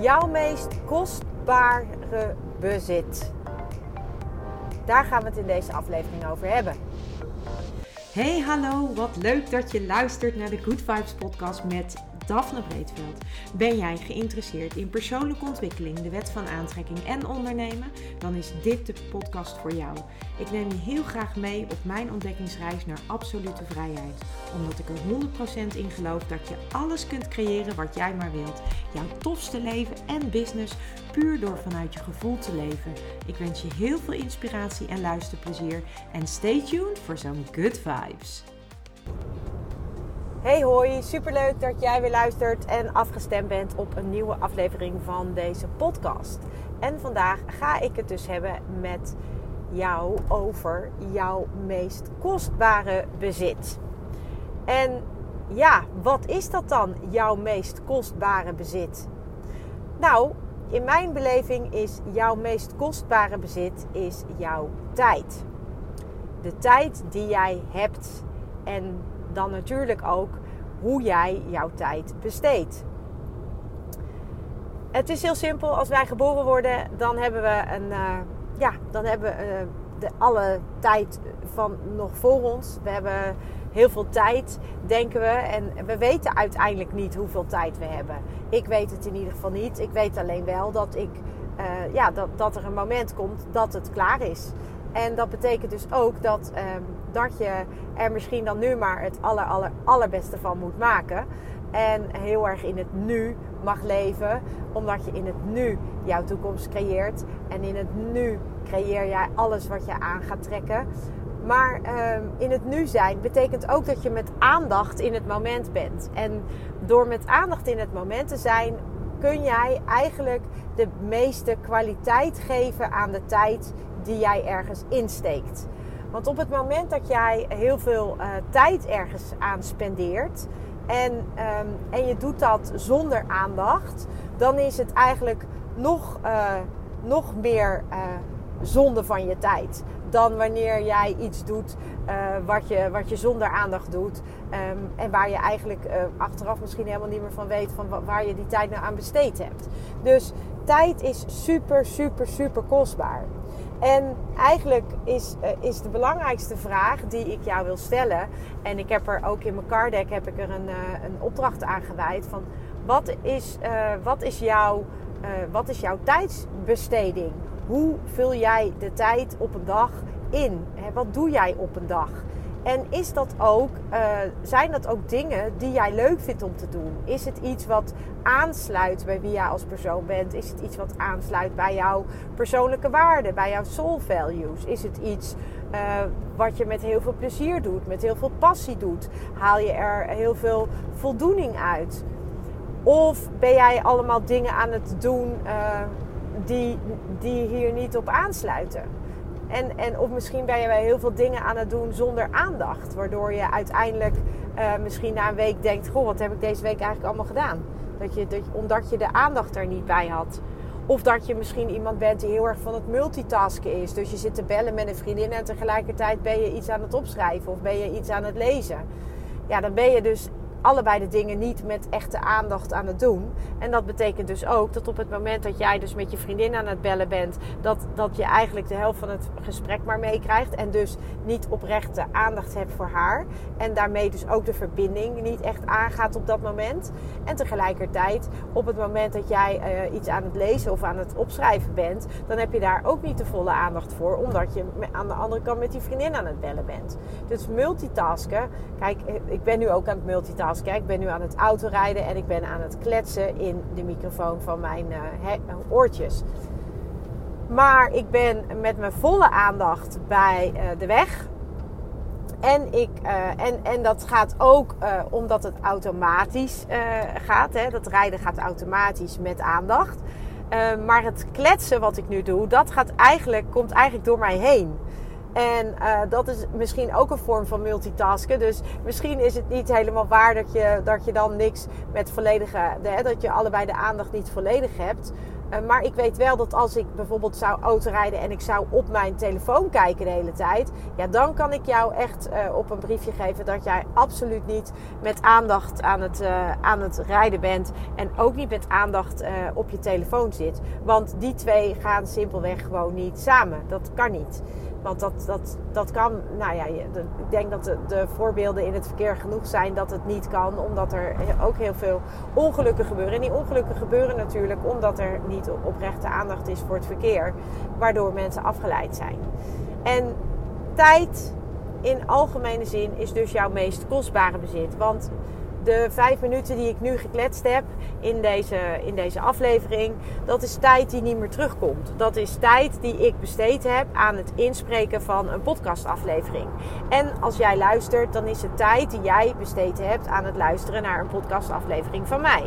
Jouw meest kostbare bezit. Daar gaan we het in deze aflevering over hebben. Hey, hallo, wat leuk dat je luistert naar de Good Vibes podcast met Daphne Breedveld. Ben jij geïnteresseerd in persoonlijke ontwikkeling, de wet van aantrekking en ondernemen? Dan is dit de podcast voor jou. Ik neem je heel graag mee op mijn ontdekkingsreis naar absolute vrijheid. Omdat ik er 100% in geloof dat je alles kunt creëren wat jij maar wilt. Jouw tofste leven en business puur door vanuit je gevoel te leven. Ik wens je heel veel inspiratie en luisterplezier. En stay tuned voor zo'n good vibes. Hey hoi, superleuk dat jij weer luistert en afgestemd bent op een nieuwe aflevering van deze podcast. En vandaag ga ik het dus hebben met jou over jouw meest kostbare bezit. En ja, wat is dat dan, jouw meest kostbare bezit? Nou, in mijn beleving is jouw meest kostbare bezit is jouw tijd. De tijd die jij hebt en dan natuurlijk ook hoe jij jouw tijd besteedt. Het is heel simpel. Als wij geboren worden, dan hebben we een, uh, ja, dan hebben we uh, de, alle tijd van nog voor ons. We hebben heel veel tijd, denken we. En we weten uiteindelijk niet hoeveel tijd we hebben. Ik weet het in ieder geval niet. Ik weet alleen wel dat, ik, uh, ja, dat, dat er een moment komt dat het klaar is. En dat betekent dus ook dat, um, dat je er misschien dan nu maar het aller, aller, allerbeste van moet maken. En heel erg in het nu mag leven. Omdat je in het nu jouw toekomst creëert. En in het nu creëer jij alles wat je aan gaat trekken. Maar um, in het nu zijn betekent ook dat je met aandacht in het moment bent. En door met aandacht in het moment te zijn, kun jij eigenlijk de meeste kwaliteit geven aan de tijd die jij ergens insteekt. Want op het moment dat jij heel veel uh, tijd ergens aan spendeert en, um, en je doet dat zonder aandacht, dan is het eigenlijk nog, uh, nog meer uh, zonde van je tijd. Dan wanneer jij iets doet wat, je, wat je zonder aandacht doet. Um, en waar je eigenlijk achteraf misschien helemaal niet meer van weet van waar je die tijd nou aan besteed hebt. Dus tijd is super, super, super kostbaar. En eigenlijk is, uh, is de belangrijkste vraag die ik jou wil stellen. En ik heb er ook in mijn card deck heb ik er een, uh, een opdracht aan gewijd. Van wat is, uh, wat, is jouw, wat is jouw tijdsbesteding? Hoe vul jij de tijd op een dag in? Wat doe jij op een dag? En is dat ook, uh, zijn dat ook dingen die jij leuk vindt om te doen? Is het iets wat aansluit bij wie jij als persoon bent? Is het iets wat aansluit bij jouw persoonlijke waarden, bij jouw soul values? Is het iets uh, wat je met heel veel plezier doet, met heel veel passie doet? Haal je er heel veel voldoening uit? Of ben jij allemaal dingen aan het doen uh, die, die hier niet op aansluiten? En, en of misschien ben je bij heel veel dingen aan het doen zonder aandacht. Waardoor je uiteindelijk uh, misschien na een week denkt: Goh, wat heb ik deze week eigenlijk allemaal gedaan? Dat je, dat, omdat je de aandacht er niet bij had. Of dat je misschien iemand bent die heel erg van het multitasken is. Dus je zit te bellen met een vriendin en tegelijkertijd ben je iets aan het opschrijven of ben je iets aan het lezen. Ja, dan ben je dus allebei de dingen niet met echte aandacht aan het doen. En dat betekent dus ook dat op het moment dat jij dus met je vriendin aan het bellen bent, dat, dat je eigenlijk de helft van het gesprek maar meekrijgt. En dus niet oprechte aandacht hebt voor haar. En daarmee dus ook de verbinding niet echt aangaat op dat moment. En tegelijkertijd, op het moment dat jij uh, iets aan het lezen of aan het opschrijven bent, dan heb je daar ook niet de volle aandacht voor, omdat je aan de andere kant met die vriendin aan het bellen bent. Dus multitasken, kijk, ik ben nu ook aan het multitasken Kijk, ik ben nu aan het autorijden en ik ben aan het kletsen in de microfoon van mijn uh, oortjes. Maar ik ben met mijn volle aandacht bij uh, de weg. En, ik, uh, en, en dat gaat ook omdat het automatisch gaat. Hè? Dat rijden gaat automatisch met aandacht. maar het kletsen wat ik nu doe, dat gaat eigenlijk, komt eigenlijk door mij heen. En uh, dat is misschien ook een vorm van multitasken. Dus misschien is het niet helemaal waar dat je, dat je dan niks met volledige. Dat je allebei de aandacht niet volledig hebt. Eh, maar ik weet wel dat als ik bijvoorbeeld zou autorijden en ik zou op mijn telefoon kijken de hele tijd, ja, dan kan ik jou echt uh, op een briefje geven dat jij absoluut niet met aandacht aan het, aan het rijden bent en ook niet met aandacht op je telefoon zit. Want die twee gaan simpelweg gewoon niet samen. Dat kan niet. Want dat, dat, dat kan, nou ja, ik denk dat de, de, voorbeelden in het verkeer genoeg zijn dat het niet kan, omdat er ook heel veel ongelukken gebeuren. En die ongelukken gebeuren natuurlijk omdat er niet oprechte aandacht is voor het verkeer, waardoor mensen afgeleid zijn. En tijd in algemene zin is dus jouw meest kostbare bezit. Want de vijf minuten die ik nu gekletst heb in deze, in deze aflevering, dat is tijd die niet meer terugkomt. Dat is tijd die ik besteed heb aan het inspreken van een podcastaflevering. En als jij luistert, dan is het tijd die jij besteed hebt aan het luisteren naar een podcastaflevering van mij.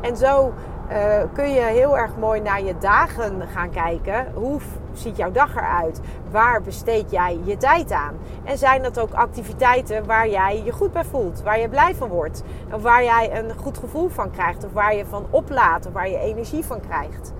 En zo uh, kun je heel erg mooi naar je dagen gaan kijken. Hoe ziet jouw dag eruit? Waar besteed jij je tijd aan? En zijn dat ook activiteiten waar jij je goed bij voelt, waar je blij van wordt, of waar jij een goed gevoel van krijgt, of waar je van oplaadt, of waar je energie van krijgt?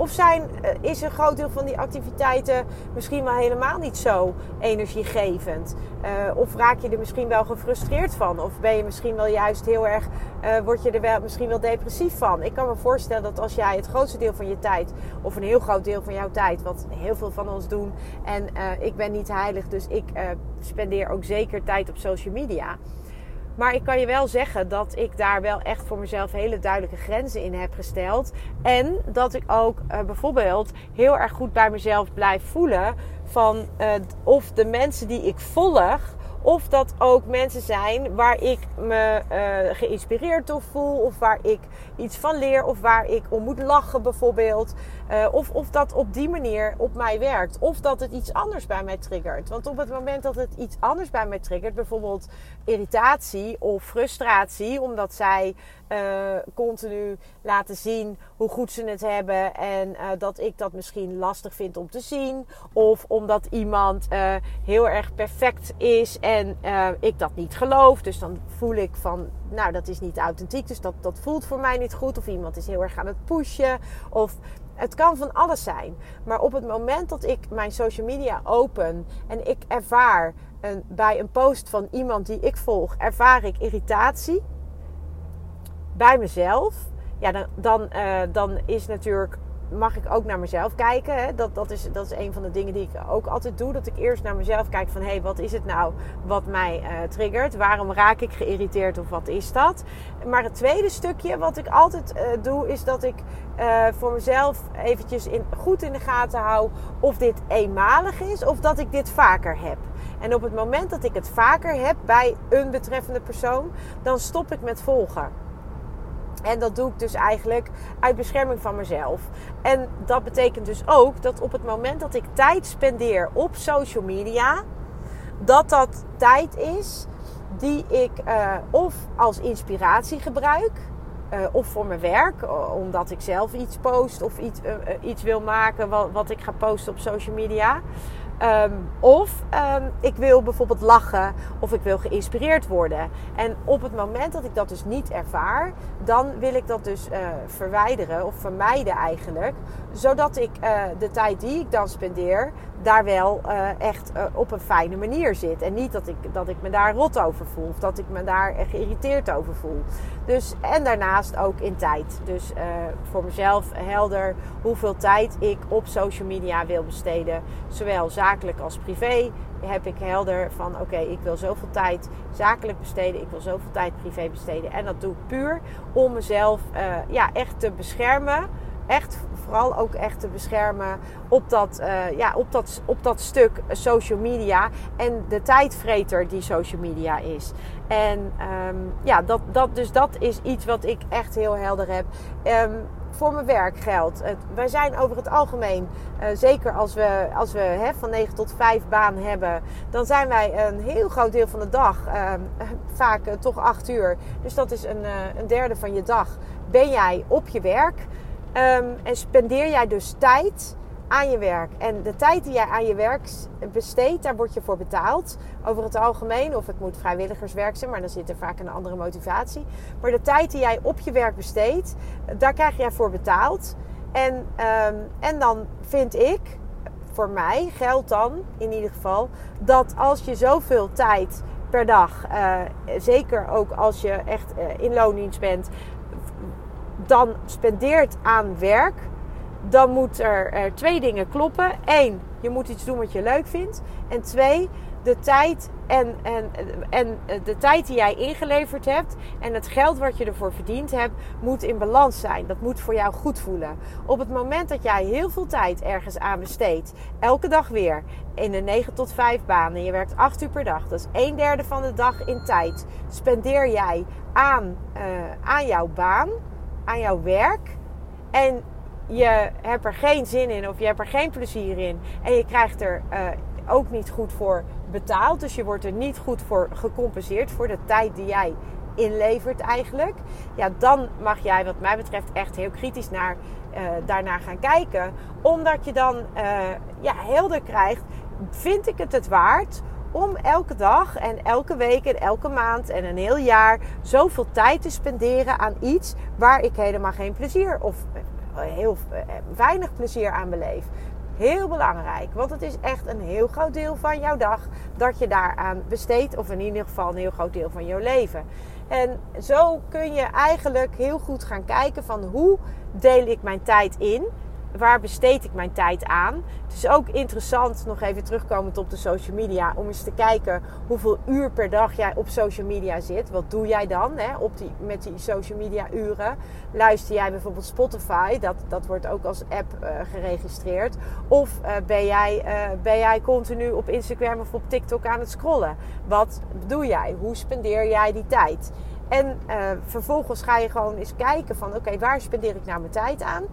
Of zijn, eh, is een groot deel van die activiteiten misschien wel helemaal niet zo energiegevend? Uh, of raak je er misschien wel gefrustreerd van? Of ben je misschien wel juist heel erg, uh, word je er wel, misschien wel depressief van? Ik kan me voorstellen dat als jij het grootste deel van je tijd, of een heel groot deel van jouw tijd, wat heel veel van ons doen, en ik ben niet heilig, dus ik spendeer ook zeker tijd op social media maar ik kan je wel zeggen dat ik daar wel echt voor mezelf hele duidelijke grenzen in heb gesteld. En dat ik ook uh, bijvoorbeeld heel erg goed bij mezelf blijf voelen van uh, of de mensen die ik volg of dat ook mensen zijn waar ik me uh, geïnspireerd door voel. Of waar ik iets van leer. Of waar ik om moet lachen bijvoorbeeld. Uh, of, of dat op die manier op mij werkt. Of dat het iets anders bij mij triggert. Want op het moment dat het iets anders bij mij triggert. Bijvoorbeeld irritatie of frustratie. Omdat zij uh, continu laten zien hoe goed ze het hebben. En dat ik dat misschien lastig vind om te zien. Of omdat iemand heel erg perfect is en ik dat niet geloof. Dus dan voel ik van, nou dat is niet authentiek. Dus dat, dat voelt voor mij niet goed. Of iemand is heel erg aan het pushen. Of het kan van alles zijn. Maar op het moment dat ik mijn social media open en ik ervaar een, bij een post van iemand die ik volg, ervaar ik irritatie bij mezelf. Ja, dan, dan, uh, dan is natuurlijk mag ik ook naar mezelf kijken. Hè? Dat, dat, is, dat is een van de dingen die ik ook altijd doe. Dat ik eerst naar mezelf kijk van... hé, hey, wat is het nou wat mij uh, triggert? Waarom raak ik geïrriteerd of wat is dat? Maar het tweede stukje wat ik altijd uh, doe... is dat ik voor mezelf eventjes in, goed in de gaten hou... of dit eenmalig is of dat ik dit vaker heb. En op het moment dat ik het vaker heb bij een betreffende persoon... dan stop ik met volgen. En dat doe ik dus eigenlijk uit bescherming van mezelf. En dat betekent dus ook dat op het moment dat ik tijd spendeer op social media, dat dat tijd is die ik uh, of als inspiratie gebruik. Uh, of voor mijn werk, omdat ik zelf iets post of iets, uh, iets wil maken wat, wat ik ga posten op social media. Um, of um, ik wil bijvoorbeeld lachen of ik wil geïnspireerd worden. En op het moment dat ik dat dus niet ervaar, dan wil ik dat dus uh, verwijderen of vermijden eigenlijk. Zodat ik uh, de tijd die ik dan spendeer, daar wel uh, echt op een fijne manier zit. En niet dat ik, dat ik me daar rot over voel of dat ik me daar geïrriteerd over voel. Dus, en daarnaast ook in tijd. Dus voor mezelf helder hoeveel tijd ik op social media wil besteden. Zowel zakelijk als privé heb ik helder van oké, ik wil zoveel tijd zakelijk besteden, ik wil zoveel tijd privé besteden. En dat doe ik puur om mezelf ja, echt te beschermen. Echt vooral ook echt te beschermen op dat, uh, ja, op dat, op dat stuk social media en de tijdvreter die social media is. En um, ja, dat, dat, dus dat is iets wat ik echt heel helder heb. Um, voor mijn werk geldt. wij zijn over het algemeen, uh, zeker als we, als we hè, van 9 tot 5 baan hebben, dan zijn wij een heel groot deel van de dag, uh, vaak uh, toch 8 uur. Dus dat is een, een derde van je dag. Ben jij op je werk um, en spendeer jij dus tijd aan je werk. En de tijd die jij aan je werk besteedt, daar word je voor betaald. Over het algemeen, of het moet vrijwilligerswerk zijn, maar dan zit er vaak een andere motivatie. Maar de tijd die jij op je werk besteedt, daar krijg jij voor betaald. En, ehm, en dan vind ik, voor mij geldt dan in ieder geval, dat als je zoveel tijd per dag, uh, zeker ook als je echt uh, in loondienst bent, dan spendeert aan werk, dan moet er, er twee dingen kloppen. Eén, je moet iets doen wat je leuk vindt. En twee, de tijd en, en, en de tijd die jij ingeleverd hebt en het geld wat je ervoor verdiend hebt, moet in balans zijn. Dat moet voor jou goed voelen. Op het moment dat jij heel veel tijd ergens aan besteedt, elke dag weer in een 9 tot 5 baan en je werkt 8 uur per dag, dat is een derde van de dag in tijd, spendeer jij aan, uh, aan jouw baan, aan jouw werk. En je hebt er geen zin in of je hebt er geen plezier in en je krijgt er uh, ook niet goed voor betaald. Dus je wordt er niet goed voor gecompenseerd voor de tijd die jij inlevert eigenlijk. Ja, dan mag jij wat mij betreft echt heel kritisch naar, uh, daarnaar gaan kijken. Omdat je dan uh, ja, helder krijgt, vind ik het het waard om elke dag en elke week en elke maand en een heel jaar zoveel tijd te spenderen aan iets waar ik helemaal geen plezier of heel weinig plezier aan beleef. Heel belangrijk, want het is echt een heel groot deel van jouw dag dat je daaraan besteedt, of in ieder geval een heel groot deel van jouw leven. En zo kun je eigenlijk heel goed gaan kijken van hoe deel ik mijn tijd in waar besteed ik mijn tijd aan? Het is ook interessant, nog even terugkomend op de social media, om eens te kijken hoeveel uur per dag jij op social media zit. Wat doe jij dan hè, op die, met die social media uren? Luister jij bijvoorbeeld Spotify, dat, dat wordt ook als app uh, geregistreerd. Of uh, ben, jij, uh, ben jij continu op Instagram of op TikTok aan het scrollen? Wat doe jij? Hoe spendeer jij die tijd? En vervolgens ga je gewoon eens kijken van oké, waar spendeer ik nou mijn tijd aan?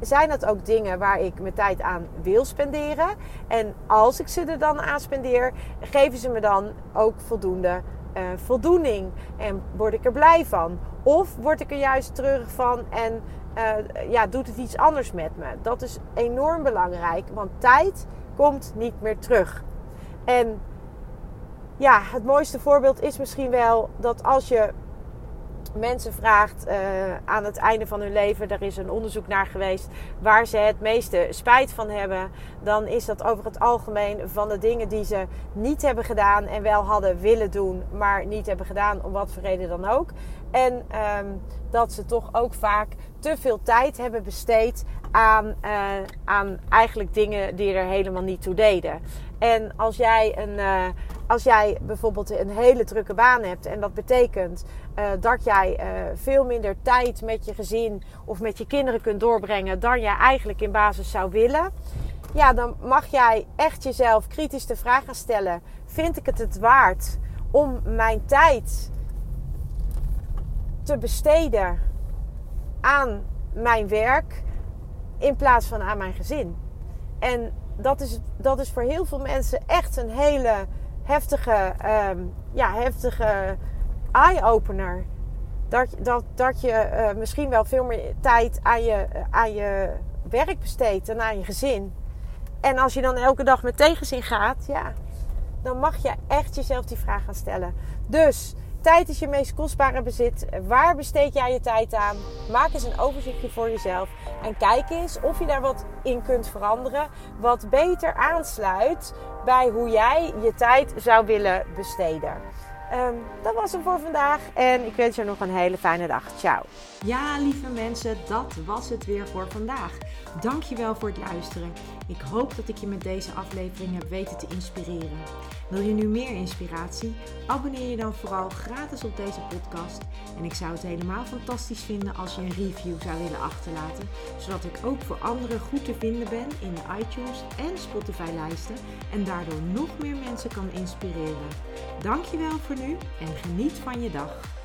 Zijn dat ook dingen waar ik mijn tijd aan wil spenderen? En als ik ze er dan aan spendeer, geven ze me dan ook voldoende uh, voldoening? En word ik er blij van? Of word ik er juist treurig van en uh, ja, doet het iets anders met me? Dat is enorm belangrijk, want tijd komt niet meer terug. En ja, het mooiste voorbeeld is misschien wel dat als je mensen vraagt uh, aan het einde van hun leven, er is een onderzoek naar geweest, waar ze het meeste spijt van hebben, dan is dat over het algemeen van de dingen die ze niet hebben gedaan en wel hadden willen doen, maar niet hebben gedaan, om wat voor reden dan ook. En um, dat ze toch ook vaak te veel tijd hebben besteed aan, uh, aan eigenlijk dingen die er helemaal niet toe deden. En als jij een. Uh, als jij bijvoorbeeld een hele drukke baan hebt en dat betekent uh, dat jij uh, veel minder tijd met je gezin of met je kinderen kunt doorbrengen dan jij eigenlijk in basis zou willen, ja, dan mag jij echt jezelf kritisch de vraag gaan stellen: vind ik het het waard om mijn tijd te besteden aan mijn werk in plaats van aan mijn gezin? En dat is, dat is voor heel veel mensen echt een hele heftige, um, ja, heftige eye-opener. Dat, dat, dat je uh, misschien wel veel meer tijd aan je, aan je werk besteedt dan aan je gezin. En als je dan elke dag met tegenzin gaat, ja, dan mag je echt jezelf die vraag gaan stellen. Dus tijd is je meest kostbare bezit. Waar besteed jij je tijd aan? Maak eens een overzichtje voor jezelf. En kijk eens of je daar wat in kunt veranderen. Wat beter aansluit bij hoe jij je tijd zou willen besteden. Um, dat was hem voor vandaag en ik wens je nog een hele fijne dag. Ciao. Ja, lieve mensen, dat was het weer voor vandaag. Dankjewel voor het luisteren. Ik hoop dat ik je met deze aflevering heb weten te inspireren. Wil je nu meer inspiratie? Abonneer je dan vooral gratis op deze podcast. En ik zou het helemaal fantastisch vinden als je een review zou willen achterlaten, zodat ik ook voor anderen goed te vinden ben in de iTunes en Spotify lijsten en daardoor nog meer mensen kan inspireren. Dankjewel voor nu en geniet van je dag.